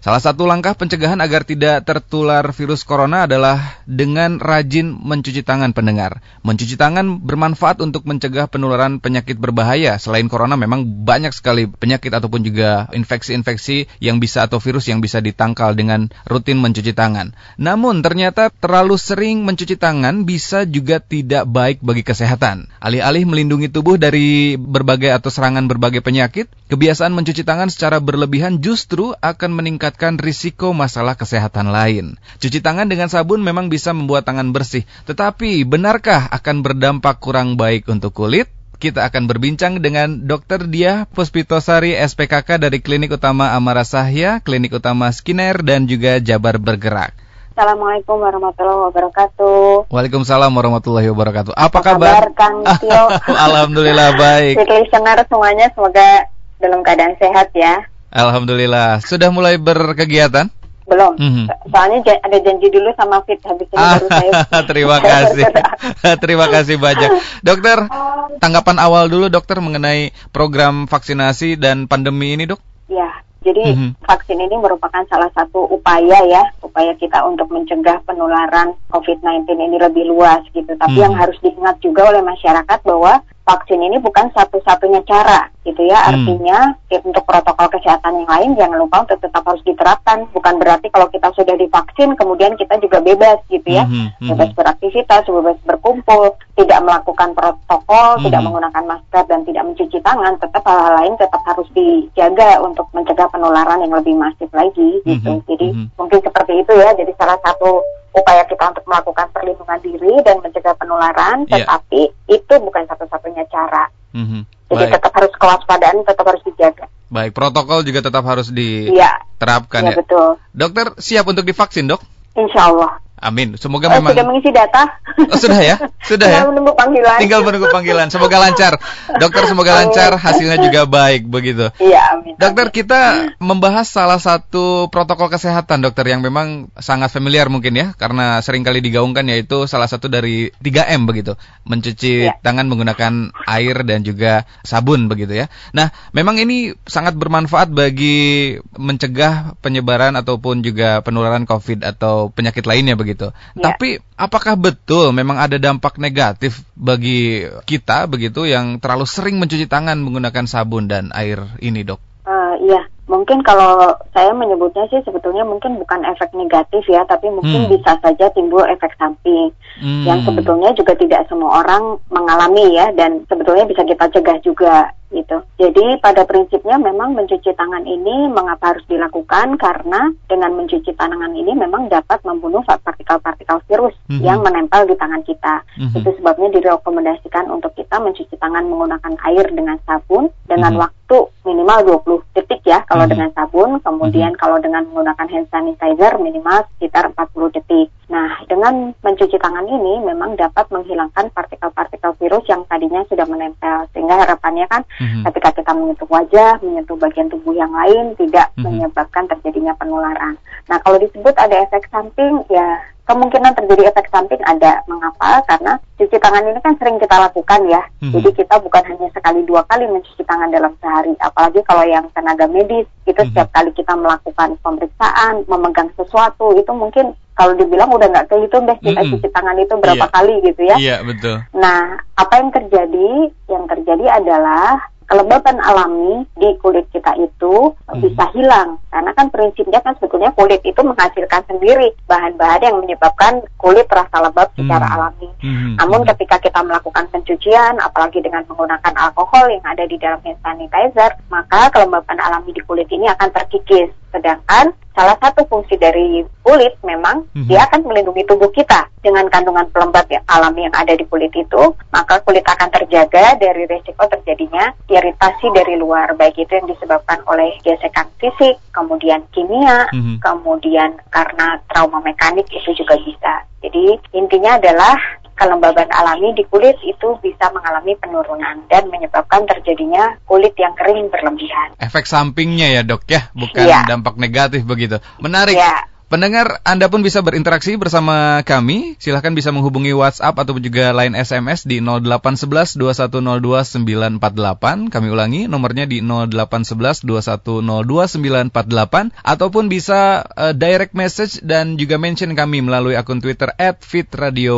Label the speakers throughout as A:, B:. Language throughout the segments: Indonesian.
A: Salah satu langkah pencegahan agar tidak tertular virus corona adalah dengan rajin mencuci tangan pendengar. Mencuci tangan bermanfaat untuk mencegah penularan penyakit berbahaya. Selain corona memang banyak sekali penyakit ataupun juga infeksi-infeksi yang bisa atau virus yang bisa ditangkal dengan rutin mencuci tangan. Namun ternyata terlalu sering mencuci tangan bisa juga tidak baik bagi kesehatan. Alih-alih melindungi tubuh dari berbagai atau serangan berbagai penyakit, kebiasaan mencuci tangan secara berlebihan justru akan meningkat meningkatkan risiko masalah kesehatan lain. Cuci tangan dengan sabun memang bisa membuat tangan bersih, tetapi benarkah akan berdampak kurang baik untuk kulit? Kita akan berbincang dengan Dr. Diah Puspitosari SPKK dari Klinik Utama Amara Sahya, Klinik Utama Skinner, dan juga Jabar Bergerak.
B: Assalamualaikum warahmatullahi wabarakatuh.
A: Waalaikumsalam warahmatullahi wabarakatuh.
B: Apa, Apa kabar? kabar Kang Tio?
A: Alhamdulillah baik.
B: listener semuanya semoga dalam keadaan sehat ya.
A: Alhamdulillah. Sudah mulai berkegiatan?
B: Belum. Mm -hmm. Soalnya ada janji dulu sama Fit habis ini baru saya.
A: Terima kasih. Terima kasih banyak. Dokter, tanggapan awal dulu dokter mengenai program vaksinasi dan pandemi ini, Dok?
B: Ya. Jadi mm -hmm. vaksin ini merupakan salah satu upaya ya, upaya kita untuk mencegah penularan COVID-19 ini lebih luas gitu. Tapi mm -hmm. yang harus diingat juga oleh masyarakat bahwa vaksin ini bukan satu-satunya cara gitu ya. Hmm. Artinya ya, untuk protokol kesehatan yang lain jangan lupa untuk tetap harus diterapkan. Bukan berarti kalau kita sudah divaksin kemudian kita juga bebas gitu ya. Hmm. Hmm. Bebas beraktivitas, bebas berkumpul, tidak melakukan protokol, hmm. tidak menggunakan masker dan tidak mencuci tangan, tetap hal-hal lain tetap harus dijaga untuk mencegah penularan yang lebih masif lagi gitu. Hmm. Jadi hmm. mungkin seperti itu ya. Jadi salah satu upaya kita untuk melakukan perlindungan diri dan mencegah penularan, yeah. tetapi itu bukan satu-satunya cara. Mm-hmm. Jadi Baik. tetap harus kewaspadaan, tetap harus dijaga.
A: Baik, protokol juga tetap harus diterapkan
B: ya. ya. betul.
A: Dokter siap untuk divaksin, dok?
B: Insya Allah.
A: Amin. Semoga oh, memang
B: sudah mengisi data.
A: Oh, sudah ya? Sudah ya?
B: menunggu panggilan.
A: Tinggal menunggu panggilan. Semoga lancar. Dokter semoga lancar, hasilnya juga baik begitu.
B: Iya, amin.
A: Dokter kita membahas salah satu protokol kesehatan dokter yang memang sangat familiar mungkin ya karena sering kali digaungkan yaitu salah satu dari 3M begitu. Mencuci ya. tangan menggunakan air dan juga sabun begitu ya. Nah, memang ini sangat bermanfaat bagi mencegah penyebaran ataupun juga penularan Covid atau penyakit lainnya begitu begitu. Ya. Tapi apakah betul memang ada dampak negatif bagi kita begitu yang terlalu sering mencuci tangan menggunakan sabun dan air ini, Dok?
B: Uh, iya, mungkin kalau saya menyebutnya sih sebetulnya mungkin bukan efek negatif ya, tapi mungkin hmm. bisa saja timbul efek samping hmm. yang sebetulnya juga tidak semua orang mengalami ya dan sebetulnya bisa kita cegah juga gitu. Jadi pada prinsipnya memang mencuci tangan ini mengapa harus dilakukan karena dengan mencuci tangan ini memang dapat membunuh partikel-partikel virus mm -hmm. yang menempel di tangan kita. Mm -hmm. Itu sebabnya direkomendasikan untuk kita mencuci tangan menggunakan air dengan sabun dengan mm -hmm. waktu minimal 20 detik ya kalau mm -hmm. dengan sabun, kemudian mm -hmm. kalau dengan menggunakan hand sanitizer minimal sekitar 40 detik. Nah, dengan mencuci tangan ini memang dapat menghilangkan partikel-partikel virus yang tadinya sudah menempel sehingga harapannya kan mm-hmm. ketika kita menyentuh wajah, menyentuh bagian tubuh yang lain tidak mm-hmm. menyebabkan terjadinya penularan. Nah, kalau disebut ada efek samping ya kemungkinan terjadi efek samping ada. Mengapa? Karena cuci tangan ini kan sering kita lakukan ya. Mm-hmm. Jadi kita bukan hanya sekali dua kali mencuci tangan dalam sehari. Apalagi kalau yang tenaga medis itu mm-hmm. setiap kali kita melakukan pemeriksaan, memegang sesuatu itu mungkin kalau dibilang udah nggak kehitung deh kita mm-hmm. cuci tangan itu berapa yeah. kali gitu ya.
A: Iya yeah, betul.
B: Nah apa yang terjadi? Yang terjadi adalah kelembapan alami di kulit kita itu hmm. bisa hilang karena kan prinsipnya kan sebetulnya kulit itu menghasilkan sendiri bahan-bahan yang menyebabkan kulit terasa lembab hmm. secara alami. Hmm. Namun ketika kita melakukan pencucian apalagi dengan menggunakan alkohol yang ada di dalam hand sanitizer, maka kelembapan alami di kulit ini akan terkikis. Sedangkan salah satu fungsi dari kulit memang mm-hmm. dia akan melindungi tubuh kita dengan kandungan pelembab yang alami yang ada di kulit itu, maka kulit akan terjaga dari risiko terjadinya iritasi dari luar, baik itu yang disebabkan oleh gesekan fisik, kemudian kimia, mm-hmm. kemudian karena trauma mekanik itu juga bisa. Jadi intinya adalah kelembaban alami di kulit itu bisa mengalami penurunan dan menyebabkan terjadinya kulit yang kering berlebihan.
A: Efek sampingnya ya dok ya, bukan ya. dampak negatif begitu. Menarik. Ya. Pendengar, Anda pun bisa berinteraksi bersama kami. Silahkan bisa menghubungi WhatsApp ataupun juga line SMS di 0811 2102 948. Kami ulangi, nomornya di 0811 2102 948. Ataupun bisa uh, direct message dan juga mention kami melalui akun Twitter at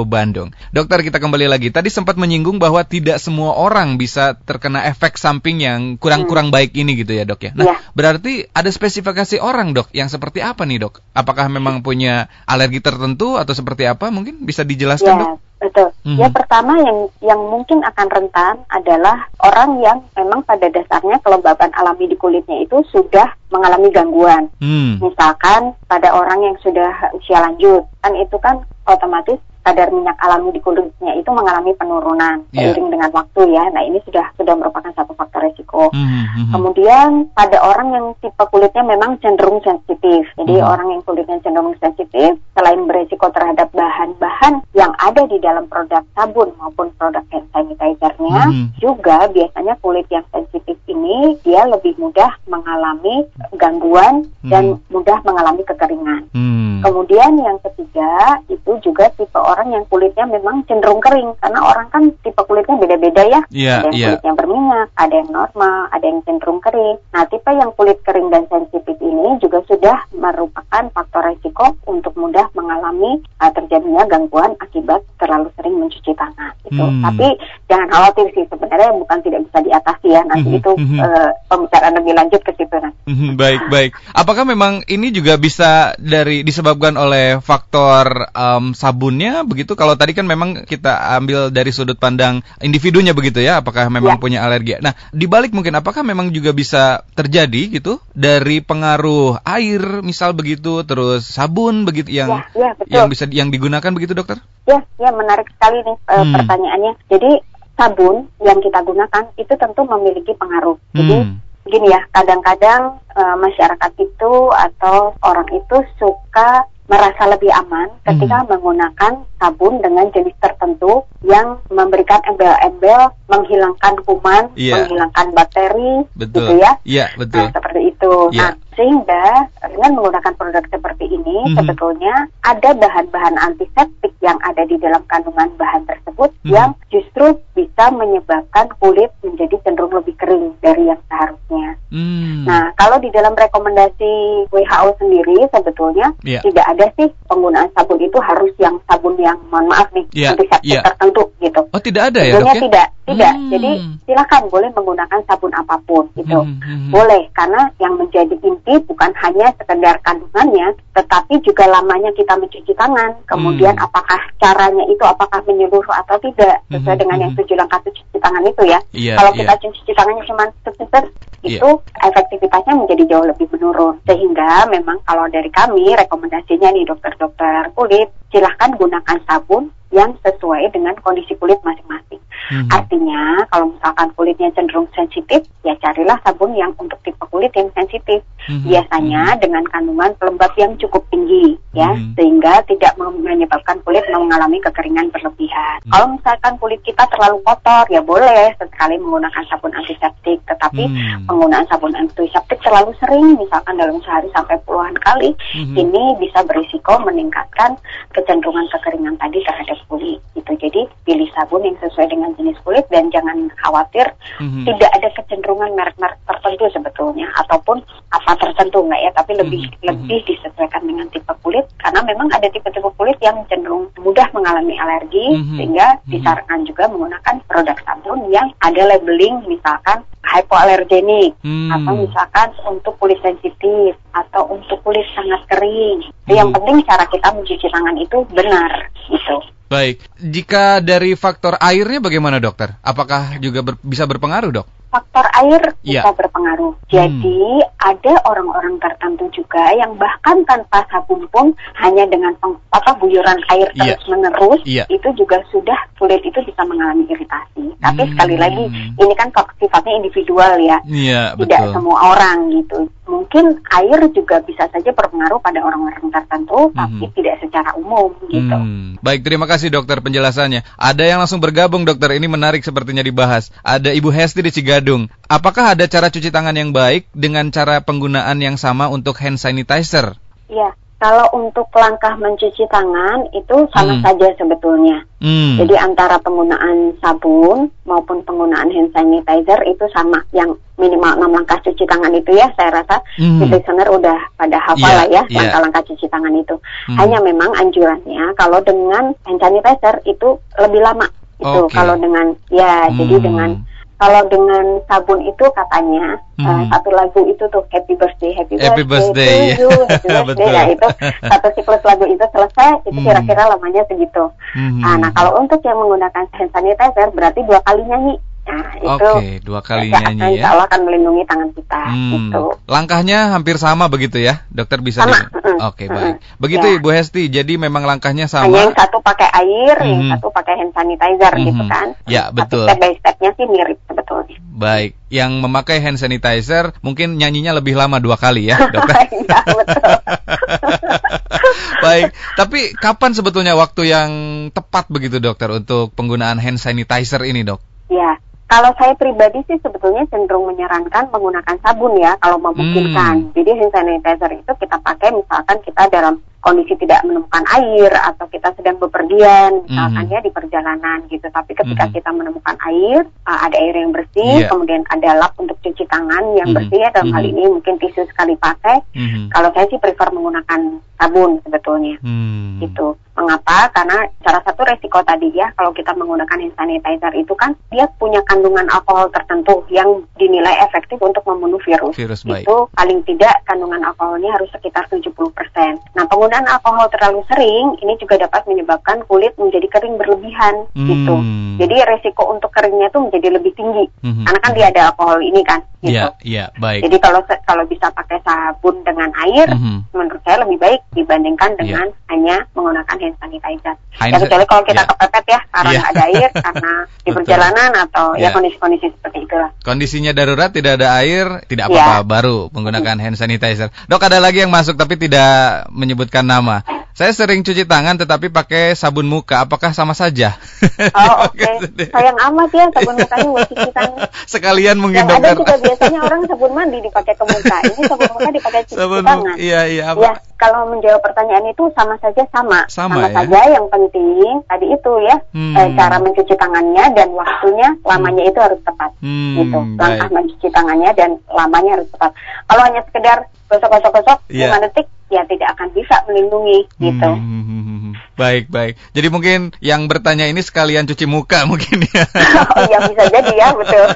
A: Bandung. Dokter, kita kembali lagi. Tadi sempat menyinggung bahwa tidak semua orang bisa terkena efek samping yang kurang-kurang hmm. baik ini gitu ya dok ya. Nah, ya. berarti ada spesifikasi orang dok yang seperti apa nih dok? Apakah apakah memang punya alergi tertentu atau seperti apa? Mungkin bisa dijelaskan,
B: ya,
A: Dok?
B: Betul. Mm-hmm. Ya pertama yang yang mungkin akan rentan adalah orang yang memang pada dasarnya kelembaban alami di kulitnya itu sudah mengalami gangguan. Mm. Misalkan pada orang yang sudah usia lanjut, kan itu kan otomatis kadar minyak alami di kulitnya itu mengalami penurunan yeah. seiring dengan waktu ya. Nah ini sudah sudah merupakan satu faktor resiko. Mm -hmm. Kemudian pada orang yang tipe kulitnya memang cenderung sensitif. Jadi mm. orang yang kulitnya cenderung sensitif, selain beresiko terhadap bahan-bahan yang ada di dalam produk sabun maupun produk hand sanitizer-nya, mm. juga biasanya kulit yang sensitif ini dia lebih mudah mengalami gangguan mm. dan mudah mengalami kekeringan. Mm. Kemudian yang ketiga itu juga tipe orang yang kulitnya memang cenderung kering karena orang kan tipe kulitnya beda-beda ya.
A: Yeah,
B: ada yang
A: yeah.
B: kulitnya berminyak, ada yang normal, ada yang cenderung kering. Nah, tipe yang kulit kering dan sensitif ini juga sudah merupakan faktor resiko untuk mudah mengalami uh, terjadinya gangguan akibat terlalu sering mencuci tangan. Itu. Hmm. Tapi jangan khawatir sih sebenarnya bukan tidak bisa diatasi ya. Nanti hmm. itu uh, pembicaraan lebih lanjut ke situ nanti.
A: Hmm, baik, baik. Apakah memang ini juga bisa dari disebabkan oleh faktor um, sabunnya begitu kalau tadi kan memang kita ambil dari sudut pandang individunya begitu ya apakah memang ya. punya alergi. Nah, dibalik mungkin apakah memang juga bisa terjadi gitu dari pengaruh air misal begitu terus sabun begitu yang ya, ya, betul. yang bisa yang digunakan begitu dokter?
B: Ya, ya menarik sekali nih uh, hmm. pertanyaannya. Jadi sabun yang kita gunakan itu tentu memiliki pengaruh. Jadi hmm. gini ya, kadang-kadang uh, masyarakat itu atau orang itu suka merasa lebih aman ketika hmm. menggunakan sabun dengan jenis tertentu yang memberikan embel-embel menghilangkan kuman, yeah. menghilangkan bakteri, betul. gitu ya.
A: Iya, yeah, betul.
B: Nah, seperti itu. Yeah. Nah, sehingga dengan menggunakan produk seperti ini mm -hmm. sebetulnya ada bahan-bahan antiseptik yang ada di dalam kandungan bahan tersebut mm -hmm. yang justru bisa menyebabkan kulit menjadi cenderung lebih kering dari yang seharusnya. Mm. Nah, kalau di dalam rekomendasi WHO sendiri sebetulnya yeah. tidak ada sih penggunaan sabun itu harus yang sabun yang mohon maaf nih yeah. antiseptik yeah. tertentu gitu.
A: Oh, tidak ada ya,
B: Dok, ya? tidak. Tidak. Hmm. Jadi silakan boleh menggunakan sabun apa pun gitu. Hmm, hmm, hmm. Boleh karena yang menjadi inti bukan hanya sekedar kandungannya, tetapi juga lamanya kita mencuci tangan. Kemudian hmm. apakah caranya itu apakah menyeluruh atau tidak sesuai hmm. dengan yang tujuh langkah cuci tangan itu ya. Yeah, Kalau kita yeah. cuci tangannya cuma sebentar iya. itu yeah. Efektivitasnya menjadi jauh lebih menurun. Sehingga memang kalau dari kami rekomendasinya nih dokter-dokter kulit silahkan gunakan sabun yang sesuai dengan kondisi kulit masing-masing. Hmm. Artinya kalau misalkan kulitnya cenderung sensitif, ya carilah sabun yang untuk tipe kulit yang sensitif. Hmm. Biasanya hmm. dengan kandungan pelembab yang cukup tinggi, ya, hmm. sehingga tidak menyebabkan kulit mengalami kekeringan berlebihan. Hmm. Kalau misalkan kulit kita terlalu kotor, ya boleh sesekali menggunakan sabun antiseptik. Tetapi hmm. penggunaan sabun antiseptik terlalu sering, misalkan dalam sehari sampai puluhan kali, hmm. ini bisa berisiko meningkatkan kecenderungan kekeringan tadi terhadap kulit. Gitu. Jadi pilih sabun yang sesuai dengan jenis kulit dan jangan khawatir mm-hmm. tidak ada kecenderungan merek-merek tertentu sebetulnya ataupun apa tertentu enggak ya, tapi lebih mm-hmm. lebih disesuaikan dengan tipe kulit karena memang ada tipe-tipe kulit yang cenderung mudah mengalami alergi mm-hmm. sehingga disarankan juga menggunakan produk sabun yang ada labeling misalkan hypoalergenik hmm. atau misalkan untuk kulit sensitif atau untuk kulit sangat kering. Hmm. Yang penting cara kita mencuci tangan itu benar gitu.
A: Baik, jika dari faktor airnya bagaimana dokter? Apakah juga ber, bisa berpengaruh dok?
B: Faktor air bisa berpengaruh. Jadi hmm. ada orang-orang tertentu juga yang bahkan tanpa sabun pun hanya dengan peng, apa buyuran air ya. terus menerus ya. itu juga sudah kulit itu bisa mengalami iritasi. Tapi hmm. sekali lagi ini kan sifatnya individual ya, ya tidak betul. semua orang gitu. Mungkin air juga bisa saja berpengaruh pada orang-orang tertentu, hmm. tapi tidak secara umum gitu. Hmm.
A: Baik, terima kasih dokter penjelasannya. Ada yang langsung bergabung dokter, ini menarik sepertinya dibahas. Ada Ibu Hesti di Ciga Gadung. Apakah ada cara cuci tangan yang baik dengan cara penggunaan yang sama untuk hand sanitizer?
B: Iya, Kalau untuk langkah mencuci tangan itu sama hmm. saja sebetulnya. Hmm. Jadi antara penggunaan sabun maupun penggunaan hand sanitizer itu sama. Yang minimal 6 langkah cuci tangan itu ya saya rasa hmm. listener udah pada hafal yeah, lah ya yeah. langkah-langkah cuci tangan itu. Hmm. Hanya memang anjurannya kalau dengan hand sanitizer itu lebih lama itu okay. kalau dengan ya hmm. jadi dengan kalau dengan sabun itu katanya hmm. uh, satu lagu itu tuh Happy Birthday, Happy,
A: happy Birthday,
B: to you, Happy Birthday. nah itu satu siklus lagu itu selesai, itu hmm. kira-kira lamanya segitu. Hmm. Nah, nah kalau untuk yang menggunakan hand sanitizer berarti dua kali nyanyi. Nah, itu
A: okay, dua kali ya, nyanyi
B: ya. Allah akan melindungi tangan kita. Hmm. Gitu.
A: Langkahnya hampir sama begitu ya, dokter bisa.
B: Sama. Mm.
A: Oke okay, baik. Begitu ya. Ibu Hesti. Jadi memang langkahnya sama.
B: Hanya yang satu pakai air, hmm. yang satu pakai hand sanitizer hmm. gitu kan.
A: Ya betul.
B: Tapi step by stepnya sih mirip sebetulnya.
A: Baik. Yang memakai hand sanitizer mungkin nyanyinya lebih lama dua kali ya, dokter.
B: Iya betul.
A: baik. Tapi kapan sebetulnya waktu yang tepat begitu dokter untuk penggunaan hand sanitizer ini dok?
B: Ya, kalau saya pribadi sih sebetulnya cenderung menyarankan menggunakan sabun ya kalau memungkinkan. Hmm. Jadi hand sanitizer itu kita pakai misalkan kita dalam kondisi tidak menemukan air atau kita sedang bepergian misalkan mm -hmm. ya di perjalanan gitu. Tapi ketika mm -hmm. kita menemukan air, uh, ada air yang bersih, yeah. kemudian ada lap untuk cuci tangan yang mm -hmm. bersih ya dalam mm -hmm. hal ini mungkin tisu sekali pakai. Mm -hmm. Kalau saya sih prefer menggunakan sabun sebetulnya. Mm -hmm. Gitu. Mengapa? Karena salah satu resiko tadi ya kalau kita menggunakan hand sanitizer itu kan dia punya kandungan alkohol tertentu yang dinilai efektif untuk membunuh virus.
A: virus baik.
B: Itu paling tidak kandungan alkoholnya harus sekitar 70%. Nah, penggunaan alkohol terlalu sering ini juga dapat menyebabkan kulit menjadi kering berlebihan hmm. gitu. Jadi resiko untuk keringnya itu menjadi lebih tinggi. Hmm. Karena kan dia ada alkohol ini kan gitu.
A: Iya, yeah, yeah, baik.
B: Jadi kalau kalau bisa pakai sabun dengan air, hmm. menurut saya lebih baik dibandingkan iya. dengan yeah. hanya menggunakan hand sanitizer. Hand ya kecuali kalau kita yeah. kepepet ya karena yeah. ada air karena di perjalanan atau yeah. ya iya. kondisi-kondisi seperti itulah.
A: Kondisinya darurat tidak ada air, tidak apa-apa yeah. baru menggunakan hand sanitizer. Dok ada lagi yang masuk tapi tidak menyebutkan nama. Saya sering cuci tangan tetapi pakai sabun muka. Apakah sama saja?
B: Oh, oke. Okay. Sayang amat ya sabun mukanya buat cuci tangan.
A: Sekalian mungkin
B: Yang ada juga biasanya orang sabun mandi dipakai ke muka. Ini sabun muka dipakai cuci sabun tangan.
A: Iya, iya. Apa?
B: Ya, kalau menjawab pertanyaan itu sama saja sama.
A: Sama, sama
B: ya? saja yang penting tadi itu ya hmm. eh, cara mencuci tangannya dan waktunya lamanya hmm. itu harus tepat. Hmm, gitu. Langkah baik. mencuci tangannya dan lamanya harus tepat. Kalau hanya sekedar gosok-gosok-gosok yeah. 5 detik ya tidak akan bisa melindungi gitu. Hmm, hmm, hmm,
A: hmm, baik baik. Jadi mungkin yang bertanya ini sekalian cuci muka mungkin ya.
B: oh ya bisa jadi ya betul.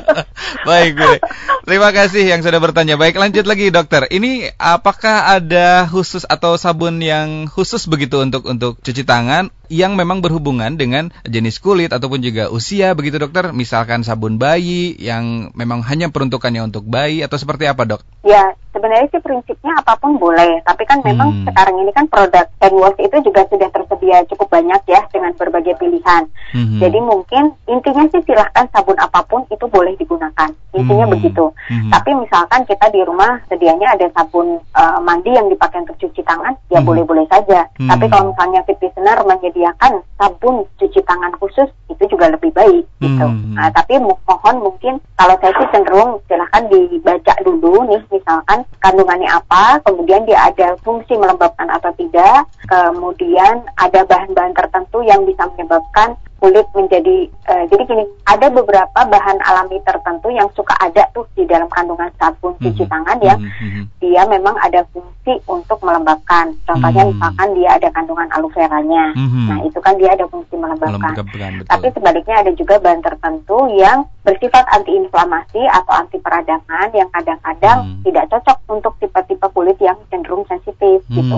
A: baik baik. Terima kasih yang sudah bertanya. Baik lanjut lagi dokter. Ini apakah ada khusus atau sabun yang khusus begitu untuk untuk cuci tangan yang memang berhubungan dengan jenis kulit ataupun juga usia begitu dokter? Misalkan sabun bayi yang memang hanya peruntukannya untuk bayi atau seperti apa dok?
B: Ya sebenarnya sih prinsipnya apa pun boleh, tapi kan memang hmm. sekarang ini kan produk hand wash itu juga sudah tersedia cukup banyak ya dengan berbagai pilihan. Hmm. Jadi mungkin intinya sih silahkan sabun apa pun itu boleh digunakan. Intinya hmm. begitu. Hmm. Tapi misalkan kita di rumah sedianya ada sabun uh, mandi yang dipakai untuk cuci tangan, ya hmm. boleh-boleh saja. Hmm. Tapi kalau misalnya fit listener menjadi menyediakan sabun cuci tangan khusus itu juga lebih baik gitu. Hmm. Nah, tapi mohon mungkin kalau saya sih cenderung silahkan dibaca dulu nih misalkan kandungannya apa, kemudian dia ada fungsi melembabkan atau tidak, kemudian ada bahan-bahan tertentu yang bisa menyebabkan kulit menjadi uh, jadi gini ada beberapa bahan alami tertentu yang suka ada tuh di dalam kandungan sabun cuci tangan ya mm-hmm. dia memang ada fungsi untuk melembabkan contohnya mm-hmm. misalkan dia ada kandungan aloe veranya mm-hmm. nah itu kan dia ada fungsi melembabkan, tapi sebaliknya ada juga bahan tertentu yang bersifat antiinflamasi atau anti peradangan yang kadang-kadang mm. tidak cocok untuk tipe-tipe kulit yang cenderung sensitif mm. gitu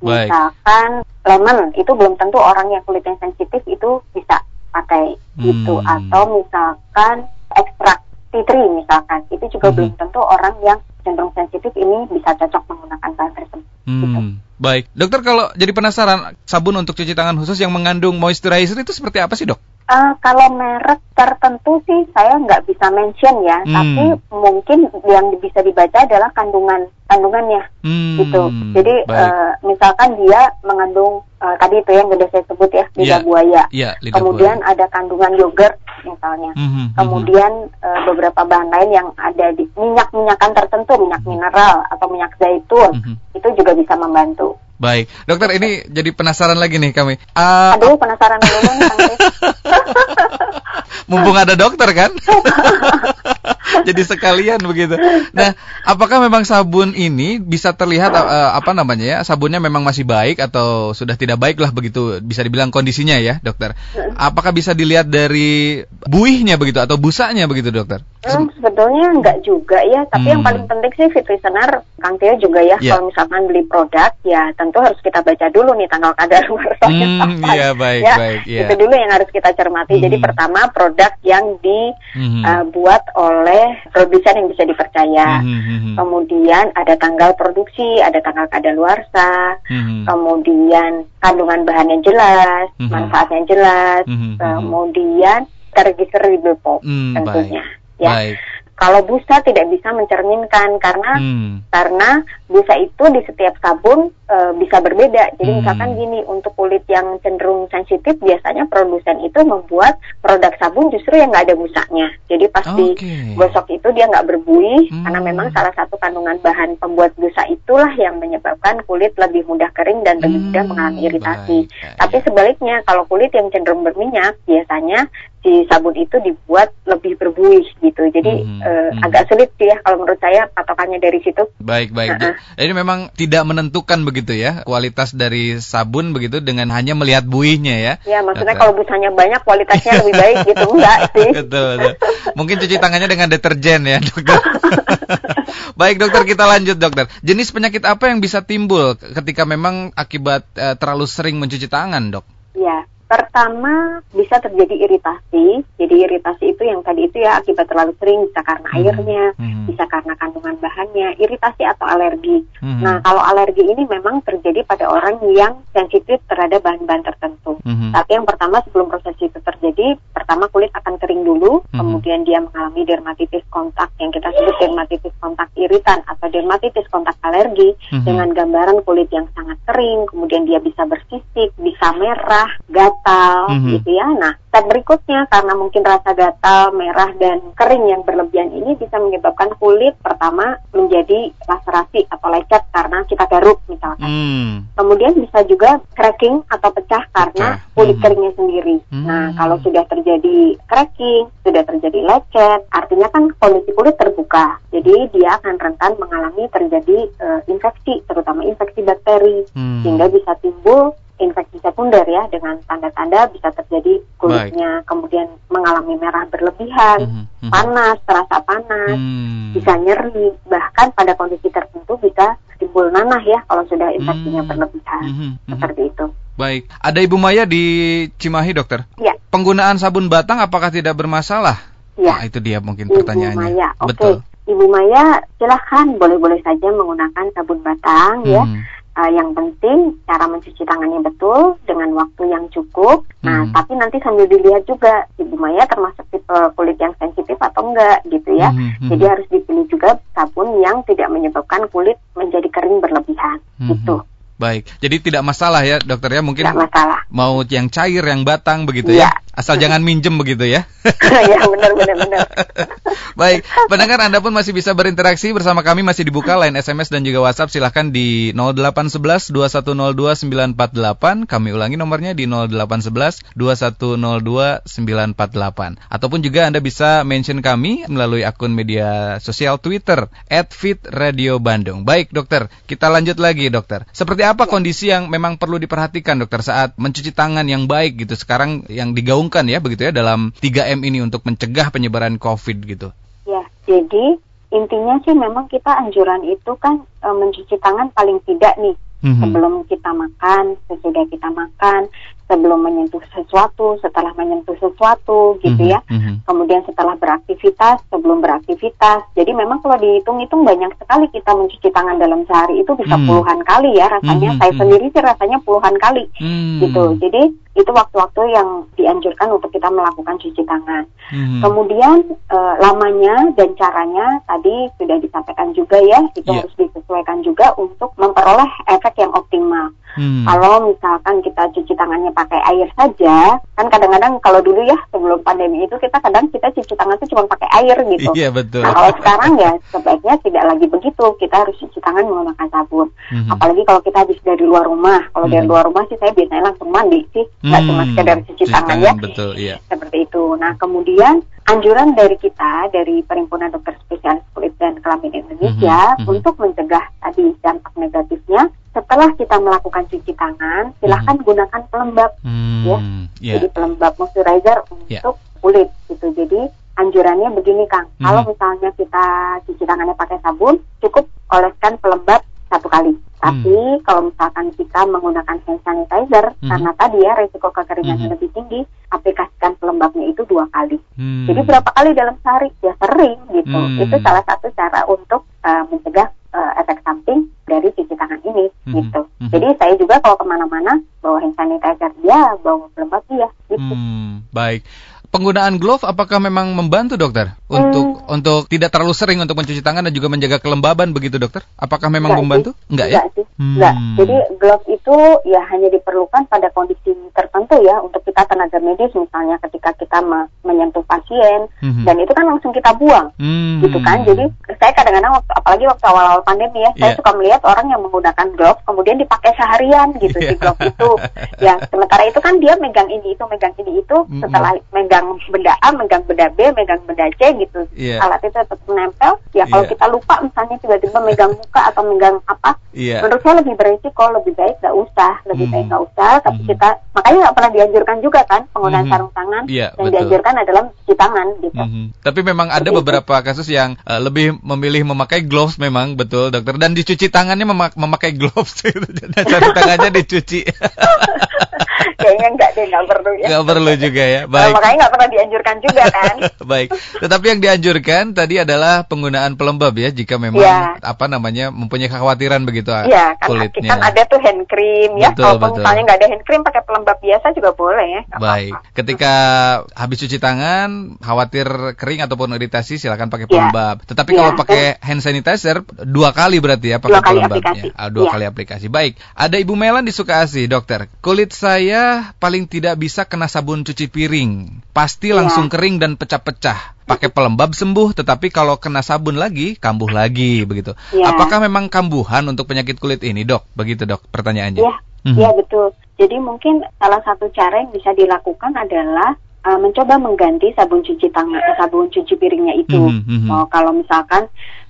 A: Baik.
B: Misalkan lemon itu belum tentu orang yang kulitnya sensitif itu bisa pakai hmm. itu atau misalkan ekstrak tea tree misalkan itu juga hmm. belum tentu orang yang cenderung sensitif ini bisa cocok menggunakan bahan tersebut. Hmm. Gitu.
A: Baik, dokter kalau jadi penasaran sabun untuk cuci tangan khusus yang mengandung moisturizer itu seperti apa sih dok?
B: Uh, kalau merek tertentu sih saya nggak bisa mention ya, hmm. tapi mungkin yang bisa dibaca adalah kandungan kandungannya hmm. gitu. Jadi uh, misalkan dia mengandung uh, tadi itu yang sudah saya sebut ya lidah yeah. buaya,
A: yeah,
B: lidah kemudian buaya. ada kandungan yogurt misalnya, mm -hmm. kemudian uh, beberapa bahan lain yang ada di minyak-minyakan tertentu, minyak mm -hmm. mineral atau minyak zaitun, mm -hmm. itu juga bisa membantu.
A: Baik, dokter ini jadi penasaran lagi nih kami.
B: Uh, Aduh, penasaran dulu nih,
A: Mumpung ada dokter kan? jadi sekalian begitu. Nah, apakah memang sabun ini bisa terlihat uh, apa namanya ya? Sabunnya memang masih baik atau sudah tidak baik lah begitu bisa dibilang kondisinya ya, dokter. Apakah bisa dilihat dari buihnya begitu atau busanya begitu, dokter?
B: Hmm, sebetulnya enggak juga ya, tapi hmm. yang paling penting sih fit listener Kang Tio juga ya, yeah. kalau misalkan beli produk ya tentu harus kita baca dulu nih tanggal kadaluarsanya hmm,
A: apa. Iya, baik, ya. baik. Yeah.
B: Itu dulu yang harus kita cermati. Hmm. Jadi pertama produk yang dibuat hmm. uh, oleh produsen yang bisa dipercaya. Hmm, hmm, hmm. Kemudian ada tanggal produksi, ada tanggal kadaluarsa. Hmm. Kemudian kandungan bahannya jelas, hmm. manfaatnya jelas. Hmm. Kemudian terregister di BPOM hmm, tentunya. Baik. Ya. Baik. Kalau busa tidak bisa mencerminkan karena hmm. karena busa itu di setiap sabun e, bisa berbeda. Jadi hmm. misalkan gini untuk kulit yang cenderung sensitif biasanya produsen itu membuat produk sabun justru yang nggak ada busanya. Jadi pasti okay. gosok itu dia nggak berbuih hmm. karena memang salah satu kandungan bahan pembuat busa itulah yang menyebabkan kulit lebih mudah kering dan lebih hmm. mudah mengalami iritasi. Baik. Tapi sebaliknya kalau kulit yang cenderung berminyak biasanya si sabun itu dibuat lebih berbuih gitu. Jadi hmm, uh, hmm. agak sulit sih ya kalau menurut saya patokannya dari situ.
A: Baik baik. Uh -uh. Jadi memang tidak menentukan begitu ya kualitas dari sabun begitu dengan hanya melihat buihnya ya.
B: Ya maksudnya kalau busanya banyak kualitasnya lebih baik gitu enggak sih. betul,
A: betul. Mungkin cuci tangannya dengan deterjen ya dokter. baik dokter kita lanjut dokter. Jenis penyakit apa yang bisa timbul ketika memang akibat uh, terlalu sering mencuci tangan dok?
B: Ya Pertama bisa terjadi iritasi. Jadi iritasi itu yang tadi itu ya akibat terlalu sering bisa karena hmm. airnya, hmm. bisa karena kandungan bahannya, iritasi atau alergi. Hmm. Nah kalau alergi ini memang terjadi pada orang yang sensitif terhadap bahan-bahan tertentu. Hmm. Tapi yang pertama sebelum proses itu terjadi, pertama kulit akan kering dulu, hmm. kemudian dia mengalami dermatitis kontak yang kita sebut dermatitis kontak iritan atau dermatitis kontak alergi hmm. dengan gambaran kulit yang sangat kering, kemudian dia bisa bersisik, bisa merah, gatal gatal mm-hmm. gitu ya. Nah, step berikutnya karena mungkin rasa gatal, merah dan kering yang berlebihan ini bisa menyebabkan kulit pertama menjadi laserasi atau lecet karena kita garuk misalkan. Mm. Kemudian bisa juga cracking atau pecah karena pecah. kulit mm-hmm. keringnya sendiri. Mm. Nah, kalau sudah terjadi cracking, sudah terjadi lecet, artinya kan kondisi kulit terbuka. Jadi dia akan rentan mengalami terjadi uh, infeksi, terutama infeksi bakteri, mm. sehingga bisa timbul infeksi sekunder ya dengan tanda-tanda bisa terjadi kulitnya Baik. kemudian mengalami merah berlebihan, mm -hmm. panas, terasa panas, mm. bisa nyeri, bahkan pada kondisi tertentu bisa timbul nanah ya kalau sudah infeksinya mm. berlebihan. Mm -hmm. Seperti itu.
A: Baik, ada Ibu Maya di Cimahi, dokter.
B: Ya.
A: Penggunaan sabun batang apakah tidak bermasalah? Ya. Nah, itu dia mungkin Ibu pertanyaannya.
B: Maya. Okay. Ibu Maya, silahkan boleh-boleh saja menggunakan sabun batang ya. hmm. ya uh, yang penting cara mencuci tangannya betul dengan waktu yang cukup. Nah, hmm. tapi nanti sambil dilihat juga Ibu Maya termasuk tipe kulit yang sensitif atau enggak gitu ya. Hmm. Hmm. Jadi harus dipilih juga sabun yang tidak menyebabkan kulit menjadi kering berlebihan hmm. gitu.
A: Baik, jadi tidak masalah ya dokter ya mungkin
B: tidak masalah.
A: mau yang cair yang batang begitu ya, ya? asal jangan minjem begitu ya.
B: ya benar benar benar.
A: Baik, pendengar Anda pun masih bisa berinteraksi bersama kami masih dibuka line SMS dan juga WhatsApp silahkan di 0811 2102 948 kami ulangi nomornya di 0811 2102 948 ataupun juga Anda bisa mention kami melalui akun media sosial Twitter @fitradiobandung. Baik dokter, kita lanjut lagi dokter. Seperti apa kondisi yang memang perlu diperhatikan dokter saat mencuci tangan yang baik gitu sekarang yang digaungkan ya begitu ya dalam 3M ini untuk mencegah penyebaran COVID gitu.
B: Ya, jadi intinya sih memang kita anjuran itu kan e, mencuci tangan paling tidak nih mm-hmm. sebelum kita makan, sesudah kita makan, sebelum menyentuh sesuatu, setelah menyentuh sesuatu gitu mm-hmm. ya. Mm-hmm. Kemudian setelah beraktivitas, sebelum beraktivitas. Jadi memang kalau dihitung-hitung banyak sekali kita mencuci tangan dalam sehari itu bisa mm-hmm. puluhan kali ya rasanya. Mm-hmm. Saya mhm. sendiri sih rasanya puluhan kali mm-hmm. gitu. Jadi itu waktu-waktu yang dianjurkan untuk kita melakukan cuci tangan. Hmm. Kemudian e, lamanya dan caranya tadi sudah disampaikan juga ya, itu yeah. harus disesuaikan juga untuk memperoleh efek yang optimal. Hmm. Kalau misalkan kita cuci tangannya pakai air saja, kan kadang-kadang kalau dulu ya sebelum pandemi itu kita kadang kita cuci tangan itu cuma pakai air gitu.
A: Iya betul.
B: Nah kalau sekarang ya sebaiknya tidak lagi begitu. Kita harus cuci tangan menggunakan sabun. Hmm. Apalagi kalau kita habis dari luar rumah. Kalau hmm. dari luar rumah sih saya biasanya langsung mandi sih, nggak hmm. cuma sekedar cuci, cuci tangan, tangan ya.
A: Betul, iya.
B: Seperti itu. Nah kemudian anjuran dari kita dari Perhimpunan Dokter Spesialis Kulit dan Kelamin Indonesia mm -hmm. untuk mencegah tadi dampak negatifnya setelah kita melakukan cuci tangan silahkan mm -hmm. gunakan pelembab mm -hmm. ya yeah. jadi pelembab moisturizer yeah. untuk kulit gitu jadi anjurannya begini Kang mm -hmm. kalau misalnya kita cuci tangannya pakai sabun cukup oleskan pelembab satu kali tapi hmm. kalau misalkan kita menggunakan hand sanitizer, hmm. karena tadi ya resiko kekeringan hmm. lebih tinggi, aplikasikan pelembabnya itu dua kali. Hmm. Jadi berapa kali dalam sehari? Ya sering gitu. Hmm. Itu salah satu cara untuk uh, mencegah uh, efek samping dari cuci ini hmm. gitu. Hmm. Jadi saya juga kalau ke mana-mana bawa hand sanitizer ya, bawa pelembab ya gitu.
A: Hmm. Baik penggunaan glove apakah memang membantu dokter untuk hmm. untuk tidak terlalu sering untuk mencuci tangan dan juga menjaga kelembaban begitu dokter? Apakah memang enggak membantu?
B: Sih. Enggak ya? Enggak sih. Hmm. Enggak. Jadi glove itu ya hanya diperlukan pada kondisi tertentu ya untuk kita tenaga medis misalnya ketika kita me menyentuh pasien hmm. dan itu kan langsung kita buang. Hmm. Gitu kan. Jadi saya kadang-kadang apalagi waktu awal-awal pandemi ya, yeah. saya suka melihat orang yang menggunakan glove kemudian dipakai seharian gitu yeah. di glove itu. ya, sementara itu kan dia megang ini itu, megang ini itu setelah megang megang benda A, megang benda B, megang benda C gitu. Yeah. Alat itu tetap menempel. Ya kalau yeah. kita lupa misalnya tiba-tiba megang muka atau megang apa, yeah. menurut saya lebih berisiko, lebih baik nggak usah, lebih mm. baik nggak usah. Tapi mm. kita makanya nggak pernah dianjurkan juga kan penggunaan mm. sarung tangan. Yeah, yang betul. dianjurkan adalah cuci tangan gitu. Mm -hmm.
A: Tapi memang ada Seperti beberapa kasus yang uh, lebih memilih memakai gloves memang betul dokter dan dicuci tangannya memak memakai gloves gitu. sarung tangannya dicuci.
B: Kayaknya enggak deh, enggak perlu ya.
A: Enggak perlu juga ya. Baik.
B: Nah, makanya enggak pernah dianjurkan juga kan.
A: Baik. Tetapi yang dianjurkan tadi adalah penggunaan pelembab ya jika memang ya. apa namanya mempunyai kekhawatiran begitu
B: ya, kan, kulitnya. Kan ada tuh hand cream ya. Betul, Kalau misalnya nggak ada hand cream pakai pelembab biasa juga boleh ya.
A: Baik. Apa -apa. Ketika habis cuci tangan khawatir kering ataupun iritasi silakan pakai iya. pelembab. Ya. Tetapi ya. kalau pakai hand sanitizer dua kali berarti ya pakai pelembabnya. Aplikasi. Ah, dua ya. kali aplikasi. Baik. Ada Ibu Melan di Sukasi, dokter. Kulit saya paling tidak bisa kena sabun cuci piring. Pasti ya. langsung kering dan pecah-pecah. Pakai pelembab sembuh, tetapi kalau kena sabun lagi, kambuh lagi begitu. Ya. Apakah memang kambuhan untuk penyakit kulit ini, Dok? Begitu, Dok, pertanyaannya.
B: Iya, hmm. ya, betul. Jadi mungkin salah satu cara yang bisa dilakukan adalah uh, mencoba mengganti sabun cuci tangan, sabun cuci piringnya itu. Mm -hmm. oh, kalau misalkan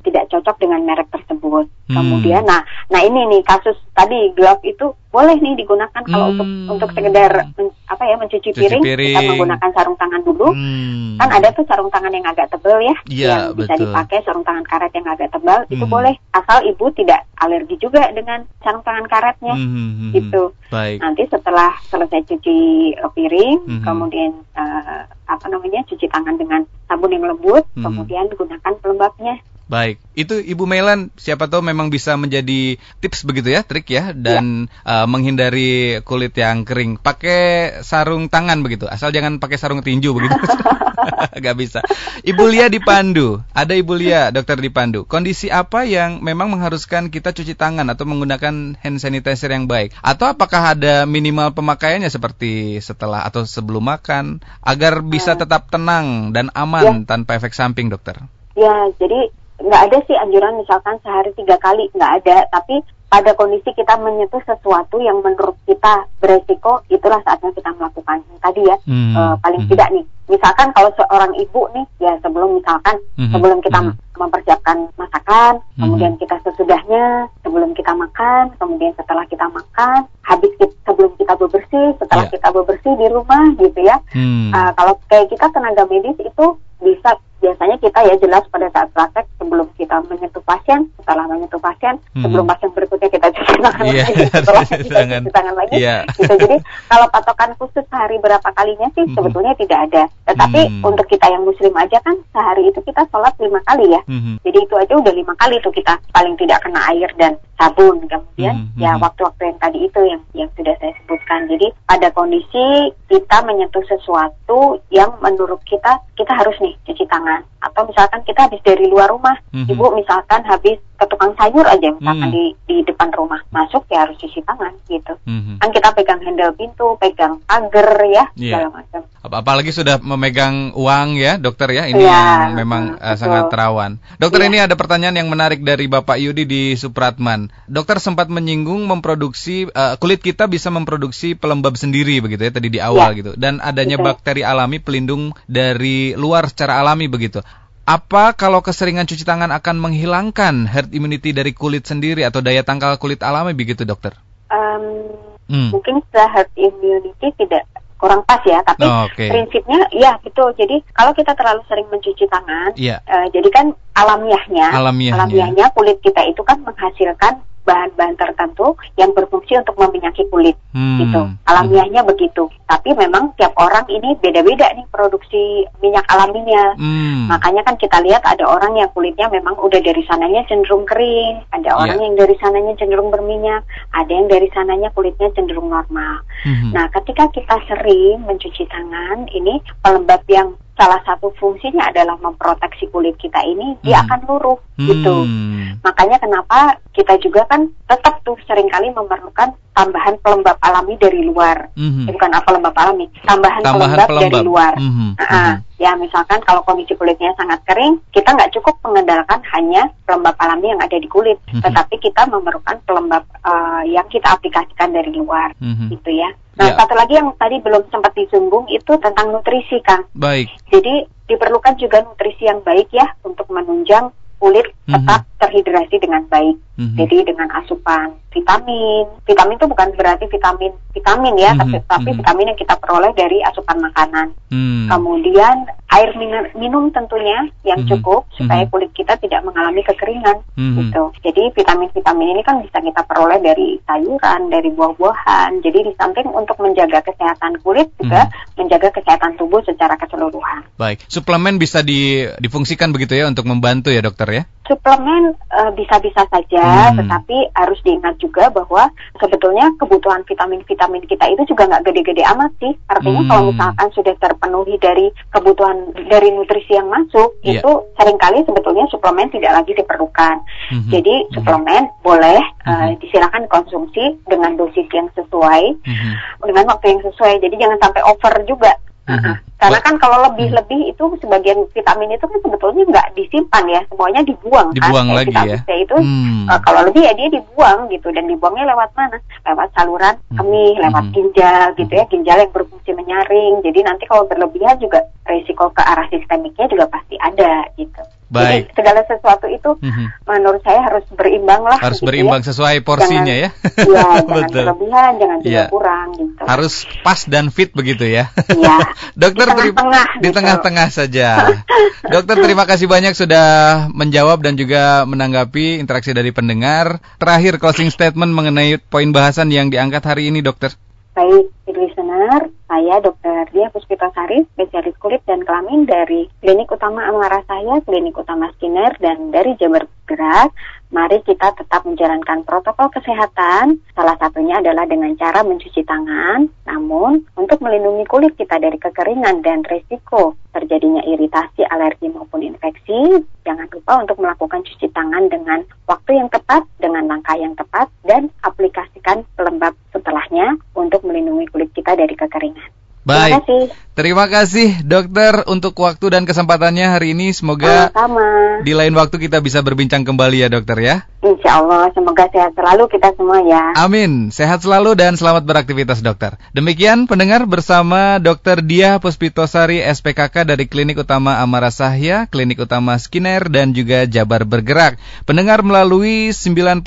B: tidak cocok dengan merek tersebut. Hmm. Kemudian, nah, nah ini nih kasus tadi glove itu boleh nih digunakan kalau untuk hmm. untuk sekedar men, apa ya mencuci piring, piring, kita menggunakan sarung tangan dulu. Hmm. Kan ada tuh sarung tangan yang agak tebal ya, ya yang bisa dipakai sarung tangan karet yang agak tebal hmm. itu boleh asal ibu tidak alergi juga dengan sarung tangan karetnya, hmm. hmm, hmm gitu. Baik. Nanti setelah selesai cuci piring, hmm. kemudian uh, apa namanya cuci tangan dengan sabun yang lembut, hmm. kemudian gunakan pelembabnya.
A: Baik, itu Ibu Melan siapa tahu memang bisa menjadi tips begitu ya, trik ya dan ya. Uh, menghindari kulit yang kering. Pakai sarung tangan begitu, asal jangan pakai sarung tinju begitu. Gak bisa. Ibu Lia di Pandu, ada Ibu Lia, dokter di Pandu. Kondisi apa yang memang mengharuskan kita cuci tangan atau menggunakan hand sanitizer yang baik? Atau apakah ada minimal pemakaiannya seperti setelah atau sebelum makan agar bisa eh. tetap tenang dan aman ya. tanpa efek samping, dokter?
B: Ya, jadi nggak ada sih anjuran misalkan sehari tiga kali nggak ada tapi pada kondisi kita menyentuh sesuatu yang menurut kita beresiko itulah saatnya kita melakukan tadi ya hmm. uh, paling hmm. tidak nih misalkan kalau seorang ibu nih ya sebelum misalkan hmm. sebelum kita hmm. mempersiapkan masakan hmm. kemudian kita sesudahnya sebelum kita makan kemudian setelah kita makan habis kita, sebelum kita bebersih setelah yeah. kita bebersih di rumah gitu ya hmm. uh, kalau kayak kita tenaga medis itu bisa biasanya kita ya jelas pada saat praktek sebelum kita menyentuh pasien, setelah menyentuh pasien, hmm. sebelum pasien berikutnya kita cuci tangan yeah, lagi, setelah kita cuci tangan lagi. Yeah. Gitu. Jadi kalau patokan khusus sehari berapa kalinya sih hmm. sebetulnya tidak ada. Tetapi hmm. untuk kita yang muslim aja kan sehari itu kita sholat lima kali ya. Hmm. Jadi itu aja udah lima kali tuh kita paling tidak kena air dan sabun. Kemudian hmm. ya waktu-waktu yang tadi itu yang yang sudah saya sebutkan. Jadi pada kondisi kita menyentuh sesuatu yang menurut kita kita harus nih cuci tangan tangan atau misalkan kita habis dari luar rumah mm-hmm. ibu misalkan habis ke tukang sayur aja misalkan mm-hmm. di di depan rumah masuk ya harus cuci tangan gitu mm-hmm. kan kita pegang handle pintu pegang pagar ya yeah. segala macam
A: apalagi sudah memegang uang ya dokter ya ini yeah, yang memang uh, sangat rawan dokter yeah. ini ada pertanyaan yang menarik dari bapak Yudi di Supratman dokter sempat menyinggung memproduksi uh, kulit kita bisa memproduksi pelembab sendiri begitu ya tadi di awal yeah. gitu dan adanya Betul. bakteri alami pelindung dari luar secara alami begitu apa kalau keseringan cuci tangan akan menghilangkan herd immunity dari kulit sendiri atau daya tangkal kulit alami begitu dokter? Um,
B: hmm. Mungkin herd immunity tidak kurang pas ya, tapi oh, okay. prinsipnya ya betul. Jadi kalau kita terlalu sering mencuci tangan, yeah. uh, jadi kan alamiahnya, alamiahnya, alamiahnya kulit kita itu kan menghasilkan bahan-bahan tertentu yang berfungsi untuk meminyaki kulit hmm. gitu alamiahnya hmm. begitu tapi memang tiap orang ini beda-beda nih produksi minyak alaminya hmm. makanya kan kita lihat ada orang yang kulitnya memang udah dari sananya cenderung kering ada yeah. orang yang dari sananya cenderung berminyak ada yang dari sananya kulitnya cenderung normal hmm. nah ketika kita sering mencuci tangan ini pelembab yang salah satu fungsinya adalah memproteksi kulit kita ini dia hmm. akan luruh gitu. Hmm. Makanya kenapa kita juga kan tetap tuh sering kali memerlukan tambahan pelembab alami dari luar. Mm-hmm. Bukan apa pelembab alami, tambahan, tambahan pelembab, pelembab dari luar. Mm-hmm. Uh. Ya misalkan kalau kondisi kulitnya sangat kering, kita nggak cukup mengandalkan hanya pelembab alami yang ada di kulit, mm-hmm. tetapi kita memerlukan pelembab uh, yang kita aplikasikan dari luar, mm-hmm. gitu ya. Nah, ya. satu lagi yang tadi belum sempat disinggung itu tentang nutrisi, Kang.
A: Baik.
B: Jadi diperlukan juga nutrisi yang baik ya untuk menunjang kulit tetap mm -hmm. Terhidrasi dengan baik. Mm -hmm. Jadi dengan asupan vitamin. Vitamin itu bukan berarti vitamin vitamin ya, mm -hmm. tapi, tapi mm -hmm. vitamin yang kita peroleh dari asupan makanan. Mm. Kemudian air minum, minum tentunya yang mm -hmm. cukup supaya -hmm. kulit kita tidak mengalami kekeringan mm -hmm. gitu. Jadi vitamin-vitamin ini kan bisa kita peroleh dari sayuran, dari buah-buahan. Jadi di samping untuk menjaga kesehatan kulit juga mm -hmm. menjaga kesehatan tubuh secara keseluruhan.
A: Baik, suplemen bisa di, difungsikan begitu ya untuk membantu ya dokter ya?
B: Suplemen uh, bisa-bisa saja, hmm. tetapi harus diingat juga bahwa sebetulnya kebutuhan vitamin-vitamin kita itu juga nggak gede-gede amat sih. Artinya hmm. kalau misalkan sudah terpenuhi dari kebutuhan dari nutrisi yang masuk, yeah. itu sering kali sebetulnya suplemen tidak lagi diperlukan. Hmm. Jadi hmm. suplemen boleh hmm. uh, disilakan konsumsi dengan dosis yang sesuai, hmm. dengan waktu yang sesuai. Jadi jangan sampai over juga. Uh-huh. Karena kan kalau lebih-lebih itu sebagian vitamin itu kan sebetulnya nggak disimpan ya, semuanya dibuang,
A: dibuang
B: kan.
A: lagi vitamin
B: ya. C itu hmm. uh, kalau lebih ya dia dibuang gitu dan dibuangnya lewat mana? Lewat saluran hmm. kemih, lewat hmm. ginjal gitu ya, ginjal yang berfungsi menyaring. Jadi nanti kalau berlebihan juga risiko ke arah sistemiknya juga pasti ada gitu.
A: Baik.
B: Jadi segala sesuatu itu mm-hmm. menurut saya harus berimbang lah.
A: Harus gitu berimbang ya. sesuai porsinya
B: jangan,
A: ya.
B: Iya, jangan berlebihan, jangan juga ya. kurang gitu.
A: Harus pas dan fit begitu ya.
B: Iya.
A: Dokter di tengah-tengah di gitu. tengah-tengah saja. Dokter terima kasih banyak sudah menjawab dan juga menanggapi interaksi dari pendengar. Terakhir closing statement mengenai poin bahasan yang diangkat hari ini, Dokter.
B: Baik, listener, saya Dr. Dia Puspitasari, spesialis kulit dan kelamin dari Klinik Utama Amara saya, Klinik Utama Skinner, dan dari Jabar Gerak. Mari kita tetap menjalankan protokol kesehatan. Salah satunya adalah dengan cara mencuci tangan. Namun, untuk melindungi kulit kita dari kekeringan dan resiko terjadinya iritasi, alergi maupun infeksi, jangan lupa untuk melakukan cuci tangan dengan waktu yang tepat, dengan langkah yang tepat, dan aplikasikan pelembab setelahnya untuk melindungi kulit kita dari kekeringan.
A: Baik. Terima kasih. Terima kasih dokter untuk waktu dan kesempatannya hari ini. Semoga
B: Sama.
A: di lain waktu kita bisa berbincang kembali ya dokter ya.
B: Insya Allah, semoga sehat selalu kita semua ya.
A: Amin, sehat selalu dan selamat beraktivitas dokter. Demikian pendengar bersama dokter Dia Puspitosari SPKK dari Klinik Utama Amara Sahya, Klinik Utama Skinner dan juga Jabar Bergerak. Pendengar melalui 94,8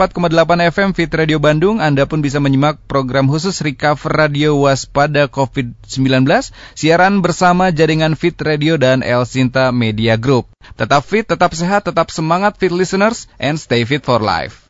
A: FM Fit Radio Bandung, Anda pun bisa menyimak program khusus Recover Radio Waspada COVID-19, siaran bersama jaringan Fit Radio dan El Sinta Media Group. Tetap fit, tetap sehat, tetap semangat fit listeners, and stay fit for life.